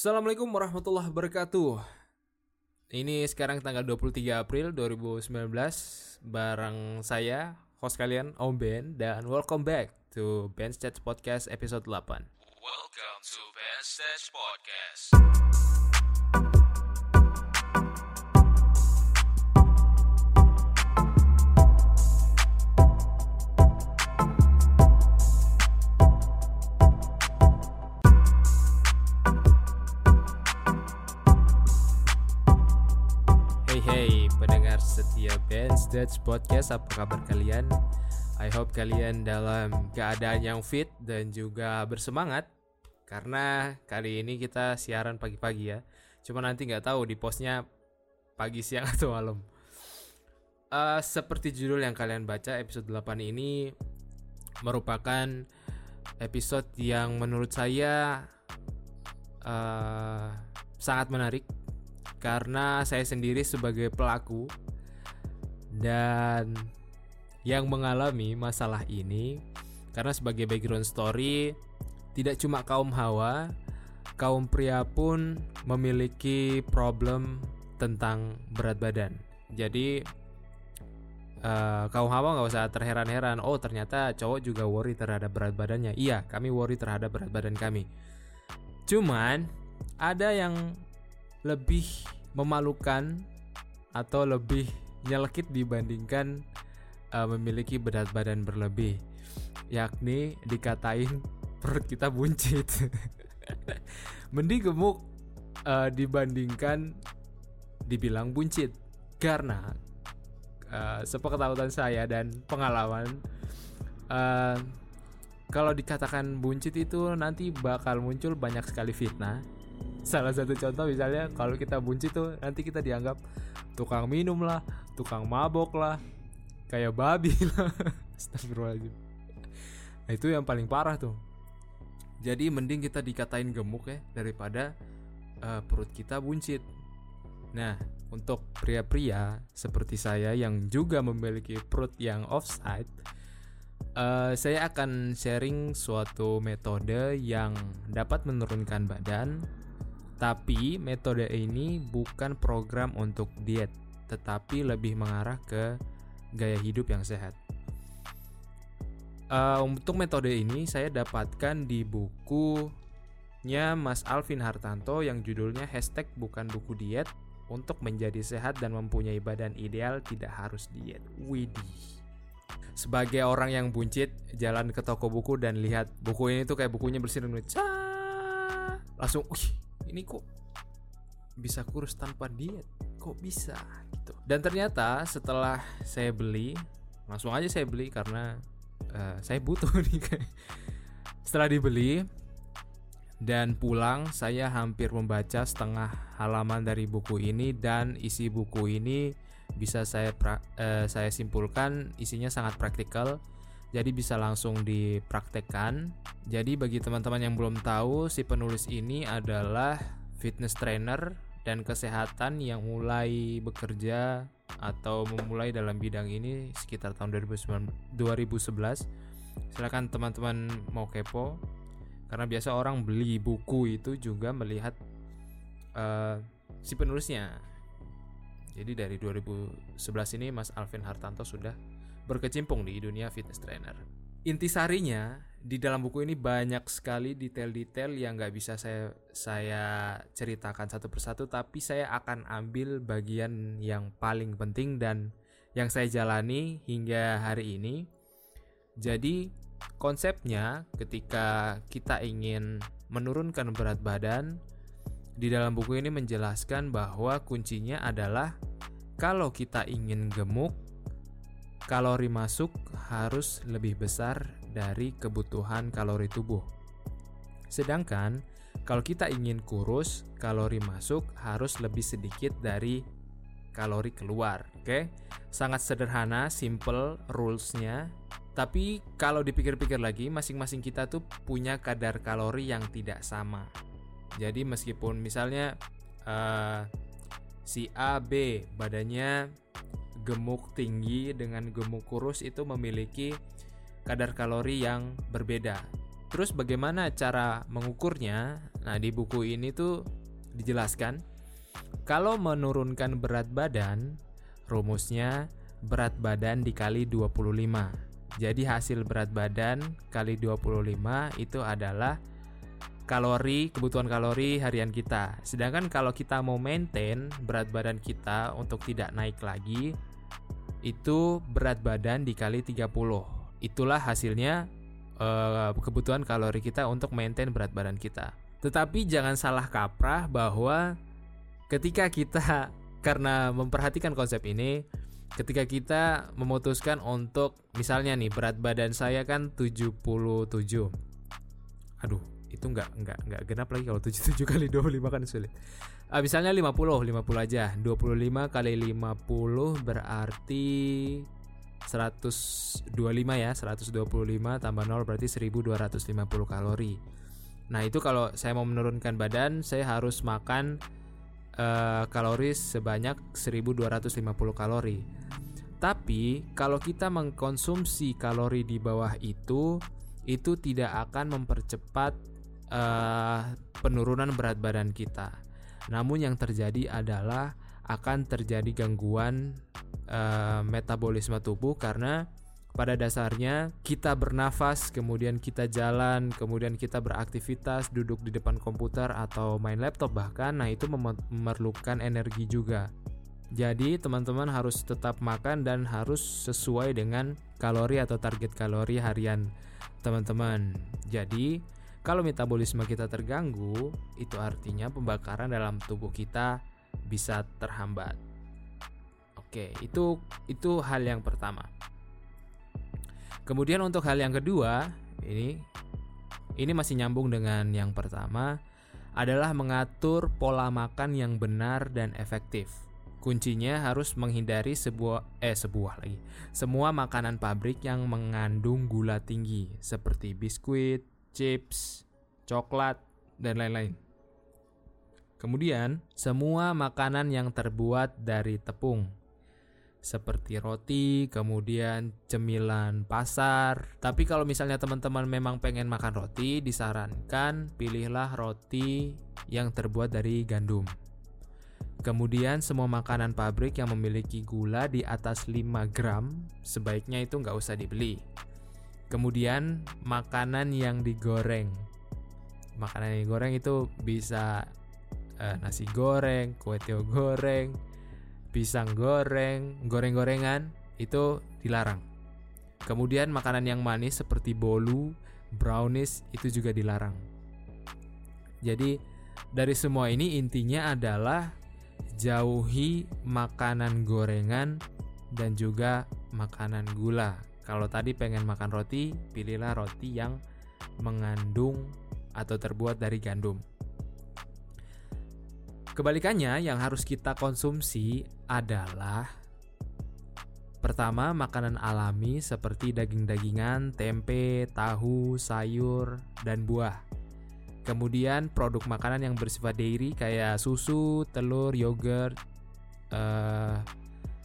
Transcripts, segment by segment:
Assalamualaikum warahmatullahi wabarakatuh. Ini sekarang tanggal 23 April 2019 bareng saya host kalian Om Ben dan welcome back to Ben Stats Podcast episode 8. Welcome to Ben Stats Podcast. Setia Ben Stats Podcast apa kabar kalian? I hope kalian dalam keadaan yang fit dan juga bersemangat karena kali ini kita siaran pagi-pagi ya. Cuma nanti nggak tahu di postnya pagi siang atau malam. Eh, seperti judul yang kalian baca episode 8 ini merupakan episode yang menurut saya eh, sangat menarik karena saya sendiri sebagai pelaku dan yang mengalami masalah ini karena sebagai background story tidak cuma kaum hawa kaum pria pun memiliki problem tentang berat badan. Jadi eh, kaum hawa nggak usah terheran-heran oh ternyata cowok juga worry terhadap berat badannya. Iya kami worry terhadap berat badan kami. Cuman ada yang lebih memalukan atau lebih nyelekit dibandingkan uh, memiliki berat badan berlebih yakni dikatain perut kita buncit. Mending gemuk uh, dibandingkan dibilang buncit karena uh, sepengetahuan saya dan pengalaman uh, kalau dikatakan buncit itu nanti bakal muncul banyak sekali fitnah salah satu contoh misalnya kalau kita buncit tuh nanti kita dianggap tukang minum lah tukang mabok lah kayak babi lah. Astagfirullahaladzim. Nah itu yang paling parah tuh. Jadi mending kita dikatain gemuk ya daripada eh, perut kita buncit. Nah untuk pria-pria seperti saya yang juga memiliki perut yang offside eh, saya akan sharing suatu metode yang dapat menurunkan badan tapi metode ini bukan program untuk diet, tetapi lebih mengarah ke gaya hidup yang sehat. Uh, untuk metode ini saya dapatkan di bukunya Mas Alvin Hartanto yang judulnya hashtag bukan buku diet untuk menjadi sehat dan mempunyai badan ideal tidak harus diet. Widih. Sebagai orang yang buncit, jalan ke toko buku dan lihat buku ini tuh kayak bukunya bersinar langsung, wih ini kok bisa kurus tanpa diet? Kok bisa gitu. Dan ternyata setelah saya beli langsung aja saya beli karena uh, saya butuh nih. Setelah dibeli dan pulang saya hampir membaca setengah halaman dari buku ini dan isi buku ini bisa saya pra, uh, saya simpulkan isinya sangat praktikal jadi bisa langsung dipraktekkan. Jadi bagi teman-teman yang belum tahu, si penulis ini adalah fitness trainer dan kesehatan yang mulai bekerja atau memulai dalam bidang ini sekitar tahun 2011. Silakan teman-teman mau kepo karena biasa orang beli buku itu juga melihat uh, si penulisnya. Jadi dari 2011 ini Mas Alvin Hartanto sudah berkecimpung di dunia fitness trainer. Intisarinya di dalam buku ini banyak sekali detail-detail yang nggak bisa saya saya ceritakan satu persatu, tapi saya akan ambil bagian yang paling penting dan yang saya jalani hingga hari ini. Jadi konsepnya ketika kita ingin menurunkan berat badan di dalam buku ini menjelaskan bahwa kuncinya adalah kalau kita ingin gemuk kalori masuk harus lebih besar dari kebutuhan kalori tubuh. Sedangkan kalau kita ingin kurus, kalori masuk harus lebih sedikit dari kalori keluar. Oke, sangat sederhana, simple rulesnya. Tapi kalau dipikir-pikir lagi, masing-masing kita tuh punya kadar kalori yang tidak sama. Jadi meskipun misalnya uh, si A B badannya gemuk tinggi dengan gemuk kurus itu memiliki kadar kalori yang berbeda. Terus bagaimana cara mengukurnya? Nah, di buku ini tuh dijelaskan kalau menurunkan berat badan, rumusnya berat badan dikali 25. Jadi hasil berat badan kali 25 itu adalah kalori, kebutuhan kalori harian kita. Sedangkan kalau kita mau maintain berat badan kita untuk tidak naik lagi, itu berat badan dikali 30. Itulah hasilnya uh, kebutuhan kalori kita untuk maintain berat badan kita. Tetapi jangan salah kaprah bahwa ketika kita karena memperhatikan konsep ini, ketika kita memutuskan untuk misalnya nih berat badan saya kan 77. Aduh, itu nggak nggak nggak genap lagi kalau 77 kali 25 kan sulit. Ah, misalnya 50, 50 aja. 25 kali 50 berarti 125 ya, 125 tambah 0 berarti 1250 kalori. Nah, itu kalau saya mau menurunkan badan, saya harus makan uh, kalori sebanyak 1250 kalori. Tapi kalau kita mengkonsumsi kalori di bawah itu, itu tidak akan mempercepat uh, penurunan berat badan kita. Namun yang terjadi adalah akan terjadi gangguan uh, metabolisme tubuh karena pada dasarnya kita bernafas, kemudian kita jalan, kemudian kita beraktivitas, duduk di depan komputer atau main laptop bahkan, nah itu memerlukan energi juga. Jadi teman-teman harus tetap makan dan harus sesuai dengan kalori atau target kalori harian teman-teman. Jadi kalau metabolisme kita terganggu, itu artinya pembakaran dalam tubuh kita bisa terhambat. Oke, itu itu hal yang pertama. Kemudian untuk hal yang kedua, ini ini masih nyambung dengan yang pertama adalah mengatur pola makan yang benar dan efektif. Kuncinya harus menghindari sebuah eh sebuah lagi. Semua makanan pabrik yang mengandung gula tinggi seperti biskuit, chips, coklat, dan lain-lain. Kemudian, semua makanan yang terbuat dari tepung, seperti roti, kemudian cemilan pasar. Tapi kalau misalnya teman-teman memang pengen makan roti, disarankan pilihlah roti yang terbuat dari gandum. Kemudian semua makanan pabrik yang memiliki gula di atas 5 gram sebaiknya itu nggak usah dibeli. Kemudian makanan yang digoreng. Makanan yang digoreng itu bisa uh, nasi goreng, kue tiaw goreng, pisang goreng, goreng-gorengan itu dilarang. Kemudian makanan yang manis seperti bolu, brownies itu juga dilarang. Jadi dari semua ini intinya adalah jauhi makanan gorengan dan juga makanan gula kalau tadi pengen makan roti, pilihlah roti yang mengandung atau terbuat dari gandum. Kebalikannya, yang harus kita konsumsi adalah pertama makanan alami seperti daging-dagingan, tempe, tahu, sayur, dan buah. Kemudian produk makanan yang bersifat dairy kayak susu, telur, yogurt, uh,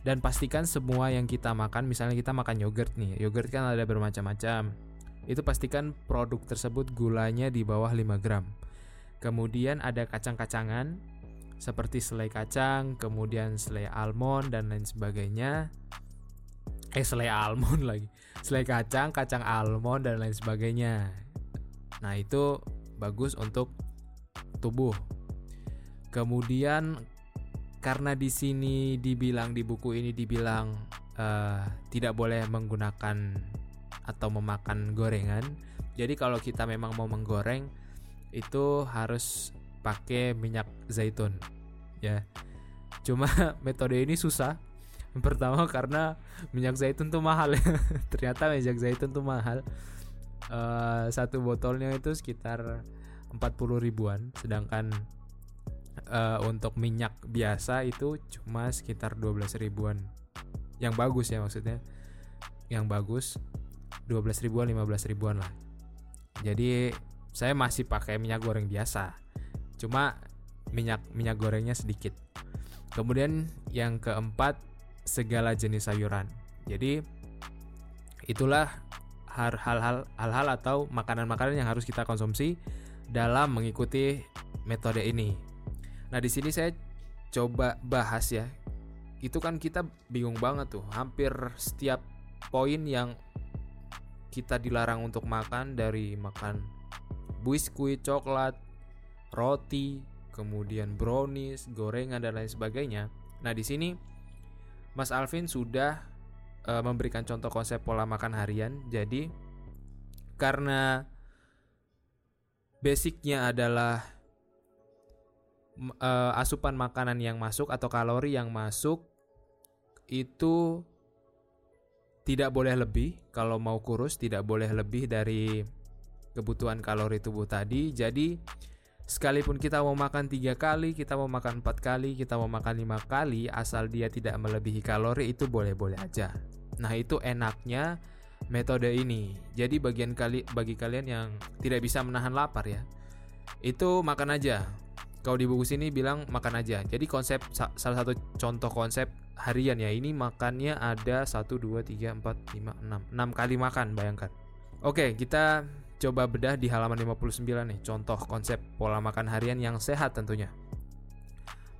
dan pastikan semua yang kita makan misalnya kita makan yogurt nih yogurt kan ada bermacam-macam. Itu pastikan produk tersebut gulanya di bawah 5 gram. Kemudian ada kacang-kacangan seperti selai kacang kemudian selai almond dan lain sebagainya. Eh selai almond lagi. Selai kacang kacang almond dan lain sebagainya. Nah itu bagus untuk tubuh. Kemudian karena di sini dibilang di buku ini dibilang uh, tidak boleh menggunakan atau memakan gorengan. Jadi kalau kita memang mau menggoreng itu harus pakai minyak zaitun ya. Cuma metode ini susah. Pertama karena minyak zaitun tuh mahal ya. Ternyata minyak zaitun tuh mahal. Uh, satu botolnya itu sekitar 40 ribuan sedangkan uh, untuk minyak biasa itu cuma sekitar 12 ribuan. Yang bagus ya maksudnya. Yang bagus 12 ribuan 15 ribuan lah. Jadi saya masih pakai minyak goreng biasa. Cuma minyak minyak gorengnya sedikit. Kemudian yang keempat segala jenis sayuran. Jadi itulah hal-hal hal-hal atau makanan-makanan yang harus kita konsumsi dalam mengikuti metode ini. Nah, di sini saya coba bahas ya. Itu kan kita bingung banget tuh. Hampir setiap poin yang kita dilarang untuk makan dari makan biskuit, coklat, roti, kemudian brownies, gorengan dan lain sebagainya. Nah, di sini Mas Alvin sudah uh, memberikan contoh konsep pola makan harian. Jadi karena basicnya adalah uh, asupan makanan yang masuk atau kalori yang masuk itu tidak boleh lebih kalau mau kurus tidak boleh lebih dari kebutuhan kalori tubuh tadi jadi sekalipun kita mau makan tiga kali kita mau makan empat kali kita mau makan lima kali asal dia tidak melebihi kalori itu boleh-boleh aja Nah, itu enaknya metode ini. Jadi bagian kali bagi kalian yang tidak bisa menahan lapar ya. Itu makan aja. Kalau di buku sini bilang makan aja. Jadi konsep salah satu contoh konsep harian ya. Ini makannya ada 1 2 3 4 5 6. 6 kali makan, bayangkan. Oke, kita coba bedah di halaman 59 nih, contoh konsep pola makan harian yang sehat tentunya.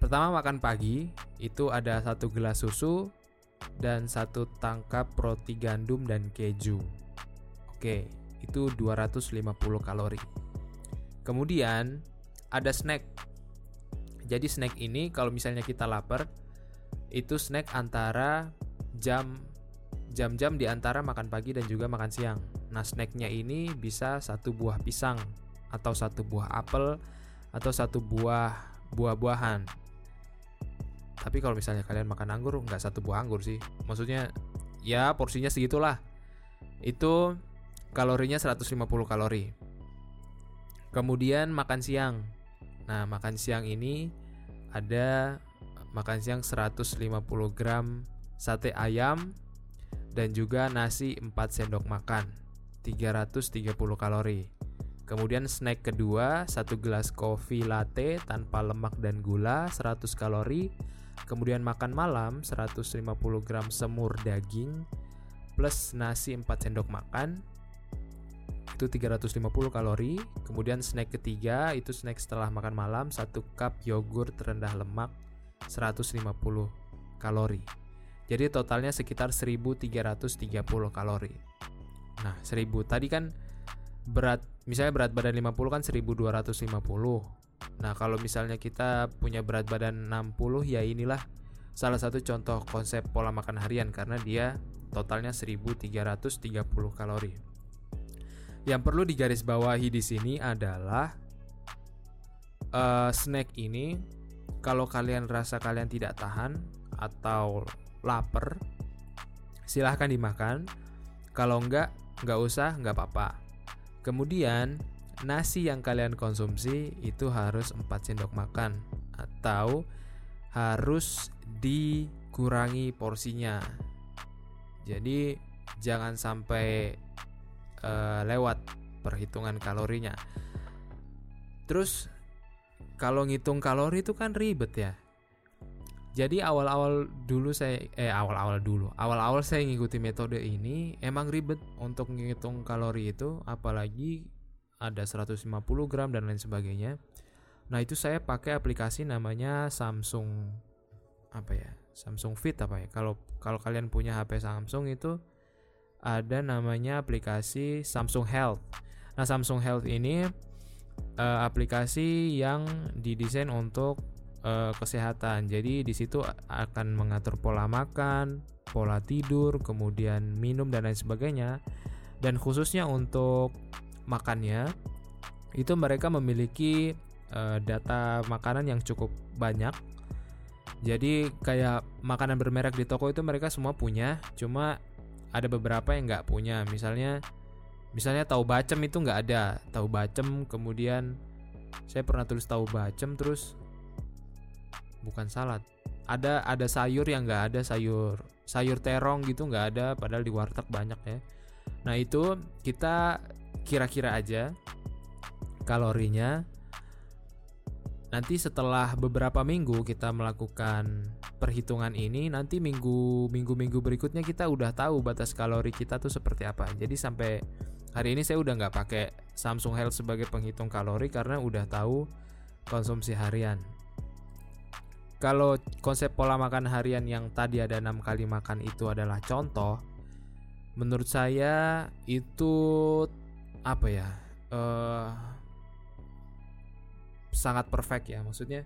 Pertama makan pagi, itu ada satu gelas susu, dan satu tangkap roti gandum dan keju. Oke, itu 250 kalori. Kemudian ada snack. Jadi snack ini kalau misalnya kita lapar itu snack antara jam jam-jam di antara makan pagi dan juga makan siang. Nah, snacknya ini bisa satu buah pisang atau satu buah apel atau satu buah buah-buahan. Tapi kalau misalnya kalian makan anggur nggak satu buah anggur sih. Maksudnya ya porsinya segitulah. Itu kalorinya 150 kalori. Kemudian makan siang nah makan siang ini ada makan siang 150 gram sate ayam dan juga nasi 4 sendok makan 330 kalori. Kemudian snack kedua, satu gelas kopi latte tanpa lemak dan gula 100 kalori. Kemudian makan malam 150 gram semur daging plus nasi 4 sendok makan itu 350 kalori. Kemudian snack ketiga itu snack setelah makan malam 1 cup yogurt rendah lemak 150 kalori. Jadi totalnya sekitar 1330 kalori. Nah, 1000 tadi kan berat misalnya berat badan 50 kan 1250. Nah, kalau misalnya kita punya berat badan 60 ya inilah salah satu contoh konsep pola makan harian karena dia totalnya 1330 kalori. Yang perlu digarisbawahi di sini adalah uh, snack ini kalau kalian rasa kalian tidak tahan atau lapar silahkan dimakan. Kalau enggak, enggak usah, enggak apa-apa. Kemudian nasi yang kalian konsumsi itu harus 4 sendok makan atau harus dikurangi porsinya. Jadi jangan sampai uh, lewat perhitungan kalorinya. Terus kalau ngitung kalori itu kan ribet ya. Jadi awal-awal dulu saya eh awal-awal dulu, awal-awal saya ngikuti metode ini emang ribet untuk ngitung kalori itu apalagi ada 150 gram dan lain sebagainya. Nah, itu saya pakai aplikasi namanya Samsung apa ya? Samsung Fit apa ya? Kalau kalau kalian punya HP Samsung itu ada namanya aplikasi Samsung Health. Nah, Samsung Health ini uh, aplikasi yang didesain untuk uh, kesehatan. Jadi di situ akan mengatur pola makan, pola tidur, kemudian minum dan lain sebagainya. Dan khususnya untuk makannya itu mereka memiliki uh, data makanan yang cukup banyak. Jadi kayak makanan bermerek di toko itu mereka semua punya, cuma ada beberapa yang nggak punya. Misalnya, misalnya tahu bacem itu nggak ada. Tahu bacem, kemudian saya pernah tulis tahu bacem, terus bukan salad. Ada ada sayur yang nggak ada sayur sayur terong gitu nggak ada, padahal di warteg banyak ya. Nah itu kita kira-kira aja kalorinya. Nanti setelah beberapa minggu kita melakukan perhitungan ini nanti minggu minggu minggu berikutnya kita udah tahu batas kalori kita tuh seperti apa. Jadi sampai hari ini saya udah nggak pakai Samsung Health sebagai penghitung kalori karena udah tahu konsumsi harian. Kalau konsep pola makan harian yang tadi ada enam kali makan itu adalah contoh menurut saya itu apa ya uh, sangat perfect ya. Maksudnya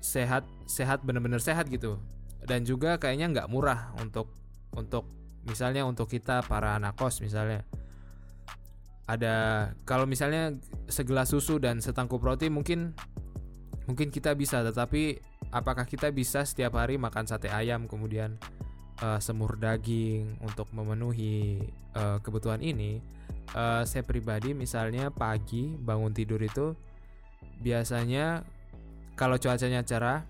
sehat sehat bener-bener sehat gitu. Dan juga kayaknya nggak murah untuk untuk misalnya untuk kita para anak kos misalnya. Ada kalau misalnya segelas susu dan setangkup roti mungkin mungkin kita bisa. Tetapi apakah kita bisa setiap hari makan sate ayam kemudian uh, semur daging untuk memenuhi uh, kebutuhan ini? Uh, saya pribadi misalnya pagi bangun tidur itu biasanya kalau cuacanya cerah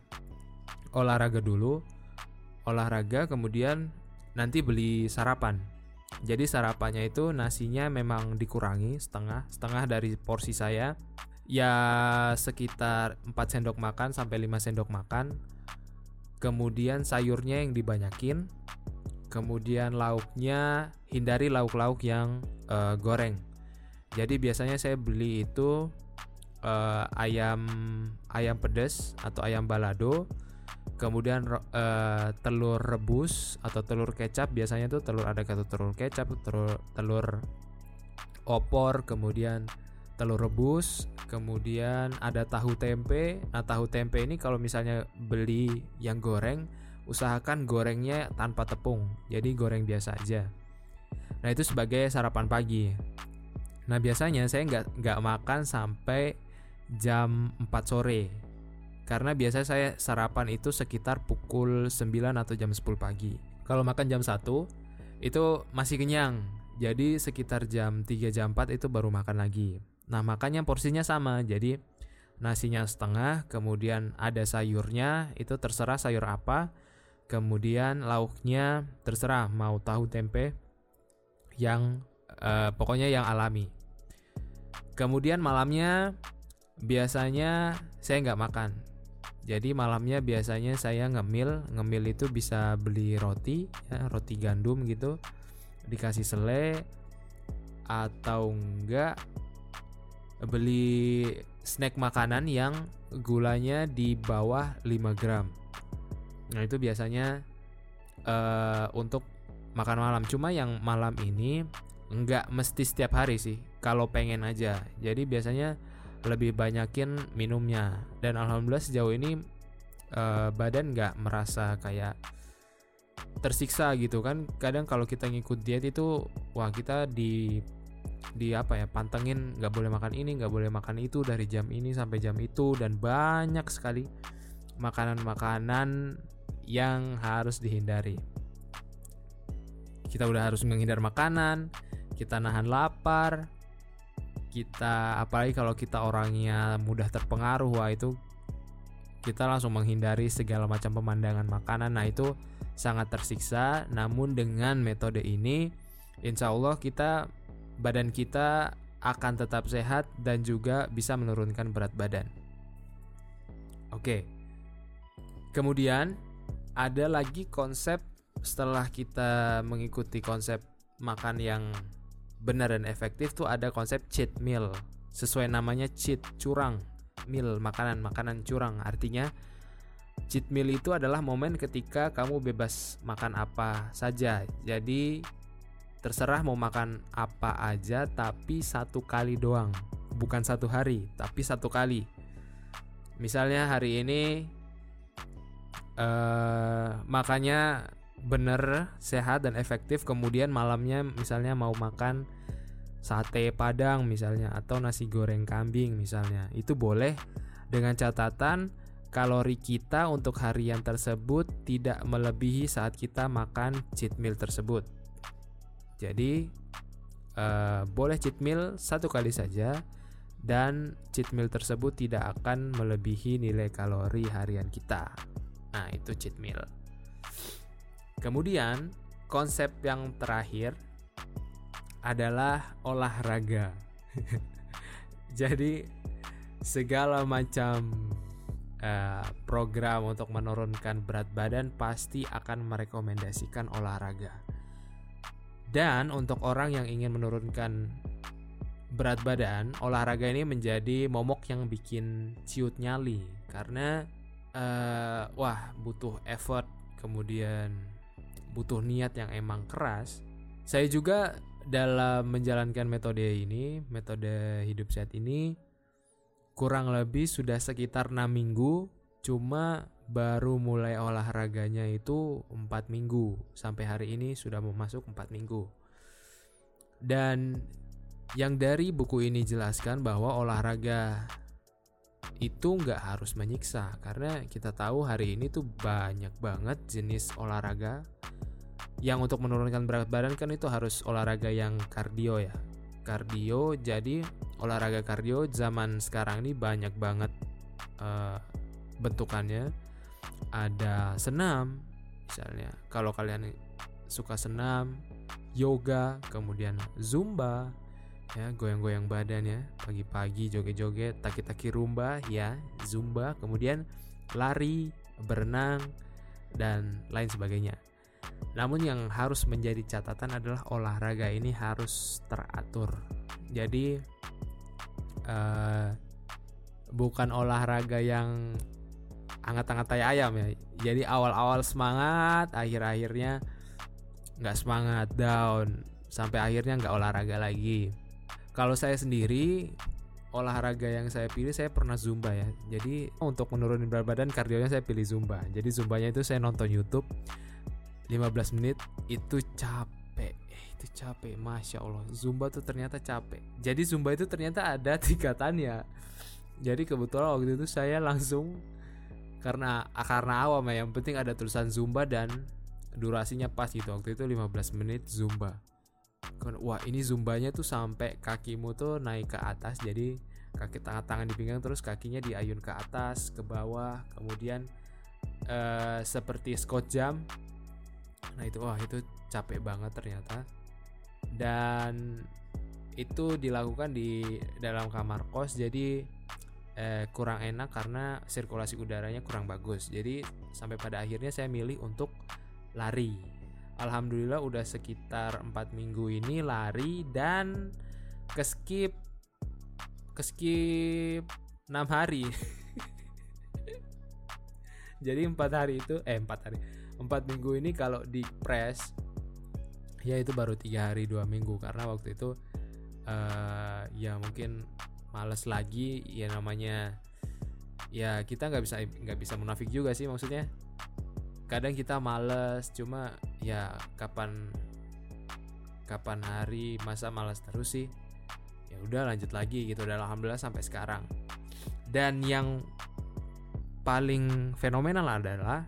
olahraga dulu olahraga kemudian nanti beli sarapan. Jadi sarapannya itu nasinya memang dikurangi setengah setengah dari porsi saya. Ya sekitar 4 sendok makan sampai 5 sendok makan. Kemudian sayurnya yang dibanyakin. Kemudian lauknya hindari lauk-lauk yang uh, goreng. Jadi biasanya saya beli itu uh, ayam ayam pedas atau ayam balado. Kemudian uh, telur rebus atau telur kecap. Biasanya tuh telur ada kata telur kecap telur telur opor kemudian telur rebus kemudian ada tahu tempe. Nah tahu tempe ini kalau misalnya beli yang goreng usahakan gorengnya tanpa tepung. Jadi goreng biasa aja. Nah itu sebagai sarapan pagi. Nah biasanya saya nggak nggak makan sampai jam 4 sore. Karena biasa saya sarapan itu sekitar pukul 9 atau jam 10 pagi. Kalau makan jam 1 itu masih kenyang. Jadi sekitar jam 3 jam 4 itu baru makan lagi. Nah, makannya porsinya sama. Jadi nasinya setengah, kemudian ada sayurnya, itu terserah sayur apa. Kemudian lauknya terserah mau tahu tempe yang uh, pokoknya yang alami. Kemudian malamnya biasanya saya nggak makan. Jadi malamnya biasanya saya ngemil. Ngemil itu bisa beli roti ya, roti gandum gitu. Dikasih sele atau enggak beli snack makanan yang gulanya di bawah 5 gram. Nah itu biasanya uh, untuk makan malam. Cuma yang malam ini nggak mesti setiap hari sih. Kalau pengen aja. Jadi biasanya lebih banyakin minumnya. Dan alhamdulillah sejauh ini uh, badan nggak merasa kayak tersiksa gitu kan. Kadang kalau kita ngikut diet itu wah kita di di apa ya pantengin nggak boleh makan ini nggak boleh makan itu dari jam ini sampai jam itu dan banyak sekali makanan-makanan yang harus dihindari. Kita udah harus menghindar makanan kita nahan lapar kita apalagi kalau kita orangnya mudah terpengaruh wah itu kita langsung menghindari segala macam pemandangan makanan. Nah itu sangat tersiksa namun dengan metode ini insya Allah kita badan kita akan tetap sehat dan juga bisa menurunkan berat badan. Oke. Kemudian ada lagi konsep setelah kita mengikuti konsep makan yang benar dan efektif tuh ada konsep cheat meal. Sesuai namanya cheat, curang. Meal, makanan, makanan curang. Artinya cheat meal itu adalah momen ketika kamu bebas makan apa saja. Jadi terserah mau makan apa aja tapi satu kali doang. Bukan satu hari, tapi satu kali. Misalnya hari ini uh, makannya bener sehat dan efektif. Kemudian malamnya misalnya mau makan sate padang misalnya atau nasi goreng kambing misalnya. Itu boleh. Dengan catatan kalori kita untuk harian tersebut tidak melebihi saat kita makan cheat meal tersebut. Jadi uh, boleh cheat meal satu kali saja dan cheat meal tersebut tidak akan melebihi nilai kalori harian kita. Nah itu cheat meal Kemudian, konsep yang terakhir adalah olahraga. Jadi, segala macam uh, program untuk menurunkan berat badan pasti akan merekomendasikan olahraga. Dan untuk orang yang ingin menurunkan berat badan, olahraga ini menjadi momok yang bikin ciut nyali karena uh, wah butuh effort, kemudian butuh niat yang emang keras. Saya juga dalam menjalankan metode ini, metode hidup sehat ini kurang lebih sudah sekitar 6 minggu, cuma baru mulai olahraganya itu 4 minggu sampai hari ini sudah mau masuk 4 minggu. Dan yang dari buku ini jelaskan bahwa olahraga itu nggak harus menyiksa karena kita tahu hari ini tuh banyak banget jenis olahraga yang untuk menurunkan berat badan kan itu harus olahraga yang kardio ya. Kardio jadi olahraga kardio zaman sekarang ini banyak banget uh, bentukannya. Ada senam misalnya. Kalau kalian suka senam yoga kemudian zumba ya goyang-goyang badan ya. Pagi-pagi joget-joget taki-taki rumba ya zumba kemudian lari berenang dan lain sebagainya. Namun yang harus menjadi catatan adalah olahraga ini harus teratur. Jadi uh, bukan olahraga yang anget-anget tai ayam ya. Jadi awal-awal semangat akhir-akhirnya nggak semangat down. Sampai akhirnya nggak olahraga lagi kalau saya sendiri olahraga yang saya pilih saya pernah zumba ya. Jadi untuk menurunkan berat badan kardionya saya pilih zumba. Jadi zumbanya itu saya nonton YouTube 15 menit itu capek. Eh, itu capek, masya Allah. Zumba tuh ternyata capek. Jadi zumba itu ternyata ada tingkatannya. Jadi kebetulan waktu itu saya langsung karena karena awam ya yang penting ada tulisan zumba dan durasinya pas gitu waktu itu 15 menit zumba wah ini zumbanya tuh sampai kakimu tuh naik ke atas jadi kaki tangan tangan di pinggang terus kakinya diayun ke atas ke bawah kemudian uh, seperti squat jam. Nah itu wah itu capek banget ternyata. Dan itu dilakukan di dalam kamar kos jadi eh, kurang enak karena sirkulasi udaranya kurang bagus. Jadi sampai pada akhirnya saya milih untuk lari Alhamdulillah udah sekitar 4 minggu ini lari dan keskip keskip 6 hari. Jadi 4 hari itu eh 4 hari. 4 minggu ini kalau di press ya itu baru tiga hari dua minggu karena waktu itu uh, ya mungkin males lagi ya namanya ya kita nggak bisa nggak bisa munafik juga sih maksudnya kadang kita males cuma ya kapan kapan hari masa malas terus sih. Ya udah lanjut lagi gitu. Dan alhamdulillah sampai sekarang. Dan yang paling fenomenal adalah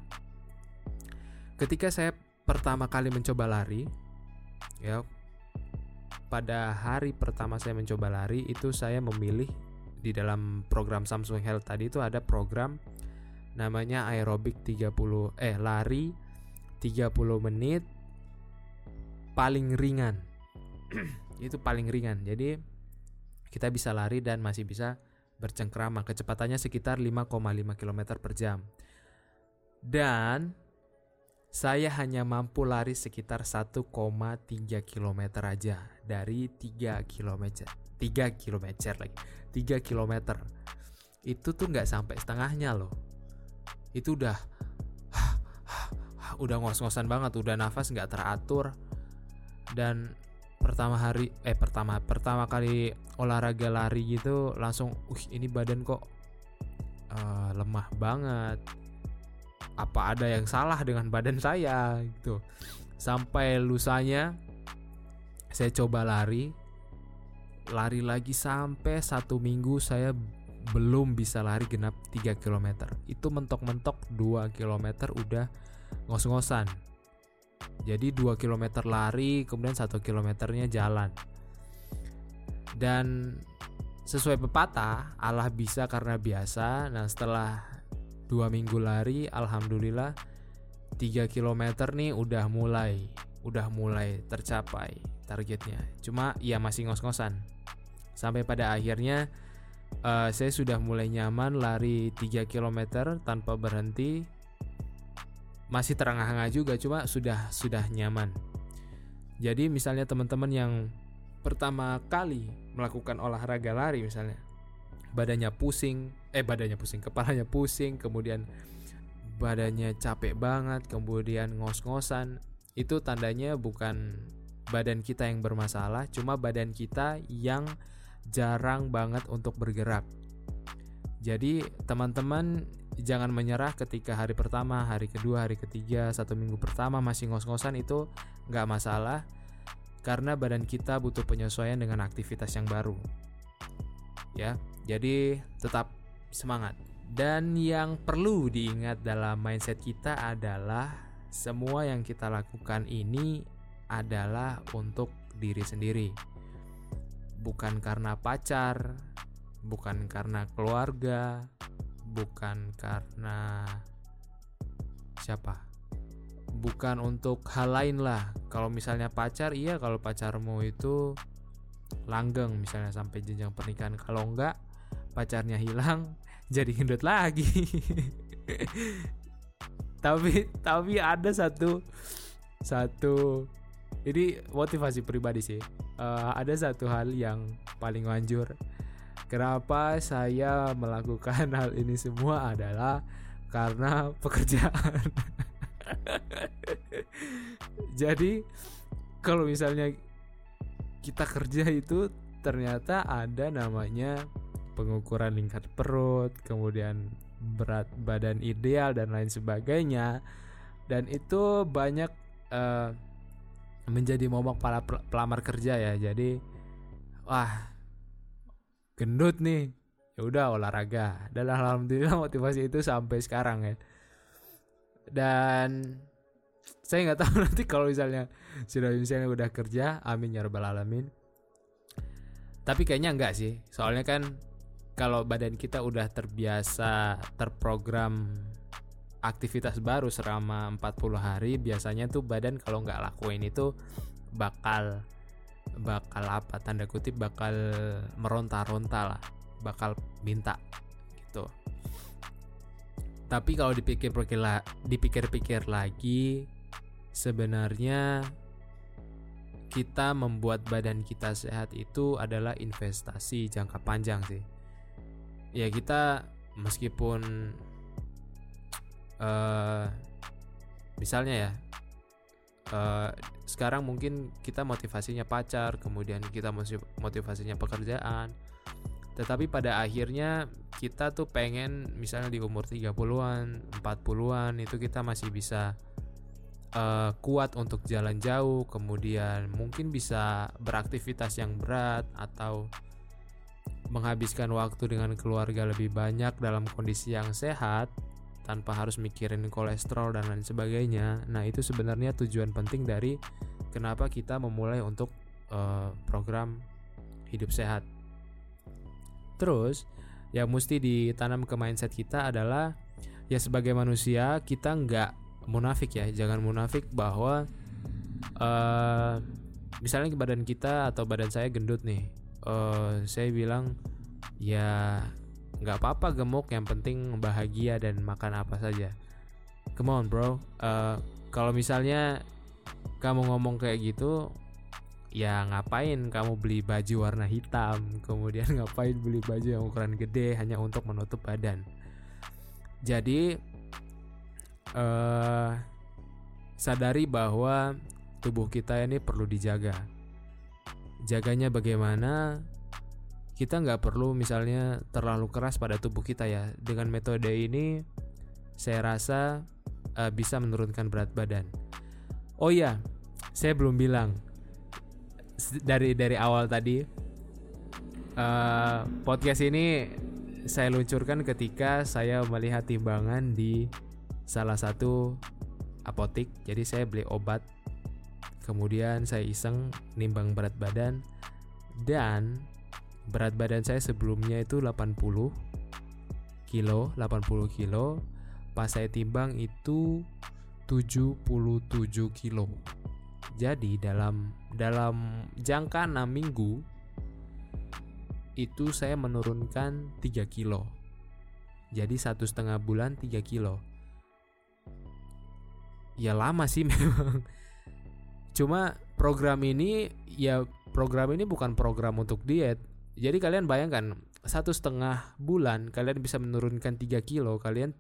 ketika saya pertama kali mencoba lari ya pada hari pertama saya mencoba lari itu saya memilih di dalam program Samsung Health tadi itu ada program namanya aerobik 30 eh lari 30 menit paling ringan. Itu paling ringan. Jadi kita bisa lari dan masih bisa bercengkrama. Kecepatannya sekitar 5,5 km per jam. Dan saya hanya mampu lari sekitar 1,3 km aja. Dari 3 km 3 km lagi 3 km itu tuh nggak sampai setengahnya loh itu udah udah ngos-ngosan banget udah nafas nggak teratur. Dan pertama hari eh pertama pertama kali olahraga lari gitu langsung uh ini badan kok uh, lemah banget. Apa ada yang salah dengan badan saya? Gitu. Sampai lusanya saya coba lari. Lari lagi sampai satu minggu saya belum bisa lari genap 3 km itu mentok-mentok 2 km udah ngos-ngosan. Jadi 2 km lari, kemudian 1 kilometernya jalan. Dan sesuai pepatah, Allah bisa karena biasa. Nah setelah dua minggu lari, alhamdulillah 3 km nih udah mulai, udah mulai tercapai targetnya. Cuma ya masih ngos-ngosan. Sampai pada akhirnya uh, saya sudah mulai nyaman lari 3 km tanpa berhenti. Masih terengah-engah juga cuma sudah sudah nyaman. Jadi misalnya teman-teman yang pertama kali melakukan olahraga lari misalnya badannya pusing eh badannya pusing kepalanya pusing kemudian badannya capek banget kemudian ngos-ngosan itu tandanya bukan badan kita yang bermasalah cuma badan kita yang jarang banget untuk bergerak. Jadi teman-teman jangan menyerah ketika hari pertama, hari kedua, hari ketiga, satu minggu pertama masih ngos-ngosan itu nggak masalah karena badan kita butuh penyesuaian dengan aktivitas yang baru. Ya, jadi tetap semangat. Dan yang perlu diingat dalam mindset kita adalah semua yang kita lakukan ini adalah untuk diri sendiri bukan karena pacar, bukan karena keluarga, bukan karena siapa? Bukan untuk hal lain lah. Kalau misalnya pacar, iya kalau pacarmu itu langgeng misalnya sampai jenjang pernikahan. Kalau enggak, pacarnya hilang, jadi gendut lagi. tapi tapi ada satu satu ini motivasi pribadi sih uh, ada satu hal yang paling manjur. Kenapa saya melakukan hal ini semua adalah karena pekerjaan. Jadi kalau misalnya kita kerja itu ternyata ada namanya pengukuran lingkar perut, kemudian berat badan ideal dan lain sebagainya. Dan itu banyak uh, menjadi momok para pelamar kerja ya. Jadi wah gendut nih. Ya udah olahraga. Dan alhamdulillah motivasi itu sampai sekarang ya. Dan saya nggak tahu nanti kalau misalnya sudah misalnya udah kerja amin ya rabbal alamin. Tapi kayaknya enggak sih. Soalnya kan kalau badan kita udah terbiasa terprogram aktivitas baru selama 40 hari biasanya tuh badan kalau nggak lakuin itu bakal bakal apa tanda kutip bakal meronta-ronta lah bakal minta gitu. Tapi kalau dipikir-pikir dipikir-pikir lagi sebenarnya kita membuat badan kita sehat itu adalah investasi jangka panjang sih. Ya kita meskipun uh, misalnya ya uh, sekarang mungkin kita motivasinya pacar kemudian kita motivasinya pekerjaan. Tetapi pada akhirnya kita tuh pengen misalnya di umur 30-an, 40-an itu kita masih bisa uh, kuat untuk jalan jauh, kemudian mungkin bisa beraktivitas yang berat atau menghabiskan waktu dengan keluarga lebih banyak dalam kondisi yang sehat tanpa harus mikirin kolesterol dan lain sebagainya. Nah, itu sebenarnya tujuan penting dari kenapa kita memulai untuk uh, program hidup sehat. Terus, yang mesti ditanam ke mindset kita adalah ya sebagai manusia kita nggak munafik ya, jangan munafik bahwa uh, misalnya badan kita atau badan saya gendut nih, uh, saya bilang ya nggak apa-apa gemuk. Yang penting bahagia dan makan apa saja. Come on bro. Uh, kalau misalnya kamu ngomong kayak gitu ya ngapain kamu beli baju warna hitam? Kemudian ngapain beli baju yang ukuran gede hanya untuk menutup badan? Jadi uh, sadari bahwa tubuh kita ini perlu dijaga. Jaganya bagaimana kita nggak perlu misalnya terlalu keras pada tubuh kita ya. Dengan metode ini saya rasa uh, bisa menurunkan berat badan. Oh iya saya belum bilang. Dari dari awal tadi uh, podcast ini saya luncurkan ketika saya melihat timbangan di salah satu apotik. Jadi saya beli obat kemudian saya iseng nimbang berat badan dan berat badan saya sebelumnya itu 80 kilo 80 kilo pas saya timbang itu 77 kilo jadi dalam dalam jangka 6 minggu itu saya menurunkan 3 kilo. Jadi satu setengah bulan 3 kilo. Ya lama sih memang. Cuma program ini ya program ini bukan program untuk diet. Jadi kalian bayangkan satu setengah bulan kalian bisa menurunkan 3 kilo. Kalian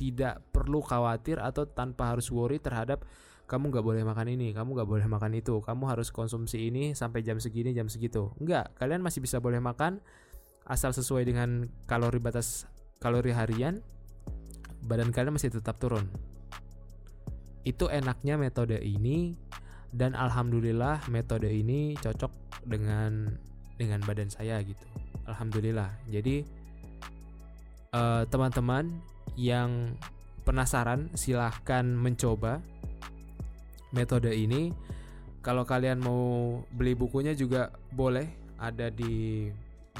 tidak perlu khawatir atau tanpa harus worry terhadap kamu nggak boleh makan ini, kamu nggak boleh makan itu, kamu harus konsumsi ini sampai jam segini, jam segitu. Enggak, kalian masih bisa boleh makan asal sesuai dengan kalori batas kalori harian, badan kalian masih tetap turun. Itu enaknya metode ini dan alhamdulillah metode ini cocok dengan dengan badan saya gitu. Alhamdulillah. Jadi teman teman-teman yang penasaran silahkan mencoba metode ini. Kalau kalian mau beli bukunya juga boleh ada di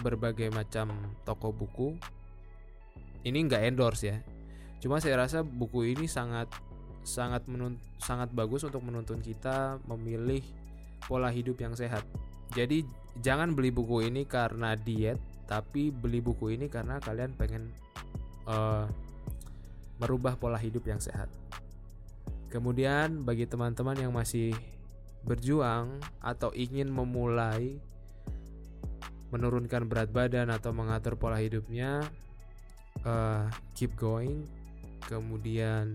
berbagai macam toko buku. Ini nggak endorse ya. Cuma saya rasa buku ini sangat sangat menun, sangat bagus untuk menuntun kita memilih pola hidup yang sehat. Jadi jangan beli buku ini karena diet, tapi beli buku ini karena kalian pengen uh, merubah pola hidup yang sehat. Kemudian bagi teman-teman yang masih berjuang atau ingin memulai menurunkan berat badan atau mengatur pola hidupnya, uh, keep going. Kemudian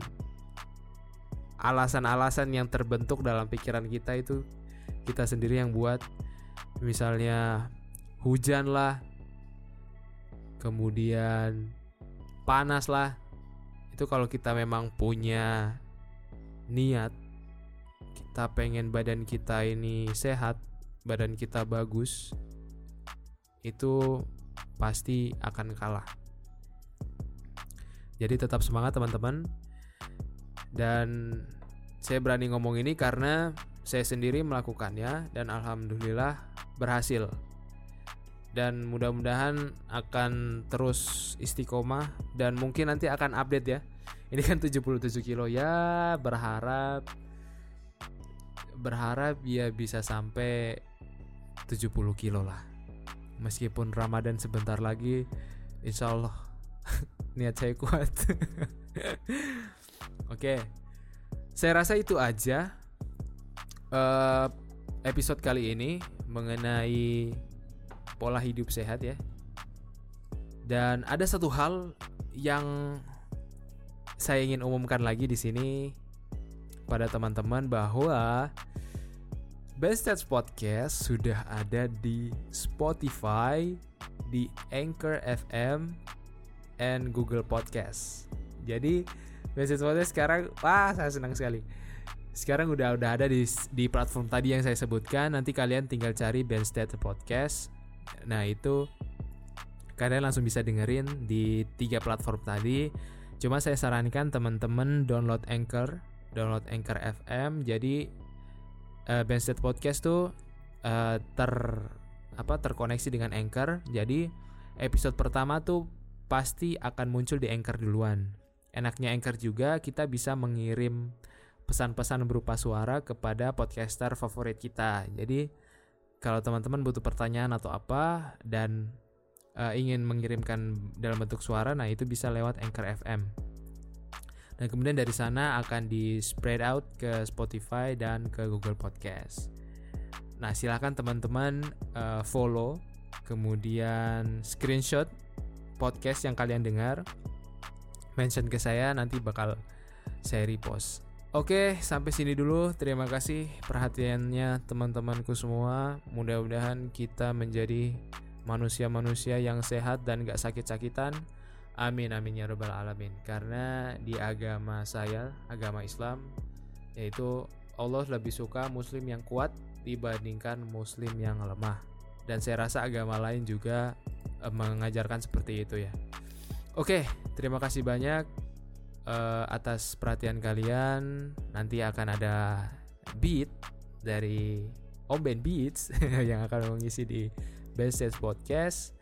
alasan-alasan yang terbentuk dalam pikiran kita itu kita sendiri yang buat. Misalnya hujan lah, kemudian panas lah. Itu kalau kita memang punya niat kita pengen badan kita ini sehat, badan kita bagus, itu pasti akan kalah. Jadi tetap semangat teman-teman. Dan saya berani ngomong ini karena saya sendiri melakukannya dan alhamdulillah berhasil. Dan mudah-mudahan akan terus istiqomah dan mungkin nanti akan update ya. Ini kan 77 kilo. Ya berharap berharap ya bisa sampai 70 kilo lah. Meskipun Ramadan sebentar lagi insya Allah niat saya kuat. Oke saya rasa itu aja uh, episode kali ini mengenai pola hidup sehat ya dan ada satu hal yang saya ingin umumkan lagi di sini pada teman-teman bahwa Best Stats Podcast sudah ada di Spotify, di Anchor FM, and Google Podcast. Jadi Best Stats Podcast sekarang, wah saya senang sekali. Sekarang udah udah ada di di platform tadi yang saya sebutkan. Nanti kalian tinggal cari Stats Podcast. Nah itu kalian langsung bisa dengerin di tiga platform tadi Cuma saya sarankan teman-teman download Anchor, download Anchor FM. Jadi uh, Benstead Podcast tuh uh, ter apa terkoneksi dengan Anchor. Jadi episode pertama tuh pasti akan muncul di Anchor duluan. Enaknya Anchor juga kita bisa mengirim pesan-pesan berupa suara kepada podcaster favorit kita. Jadi kalau teman-teman butuh pertanyaan atau apa dan uh, ingin mengirimkan dalam bentuk suara, nah itu bisa lewat Anchor FM. Dan kemudian dari sana akan di spread out ke Spotify dan ke Google Podcast. Nah, silahkan teman-teman uh, follow, kemudian screenshot podcast yang kalian dengar, mention ke saya nanti bakal saya repost. Oke, sampai sini dulu. Terima kasih perhatiannya teman-temanku semua. Mudah-mudahan kita menjadi manusia-manusia yang sehat dan gak sakit-sakitan. Amin amin ya robbal alamin. Karena di agama saya, agama Islam, yaitu Allah lebih suka muslim yang kuat dibandingkan muslim yang lemah. Dan saya rasa agama lain juga eh, mengajarkan seperti itu ya. Oke, terima kasih banyak uh, atas perhatian kalian. Nanti akan ada beat dari Om Ben Beats yang akan mengisi di Best Sales Podcast.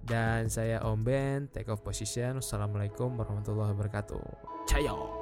Dan saya Om Ben Take Off Position. Assalamualaikum warahmatullahi wabarakatuh. Ciao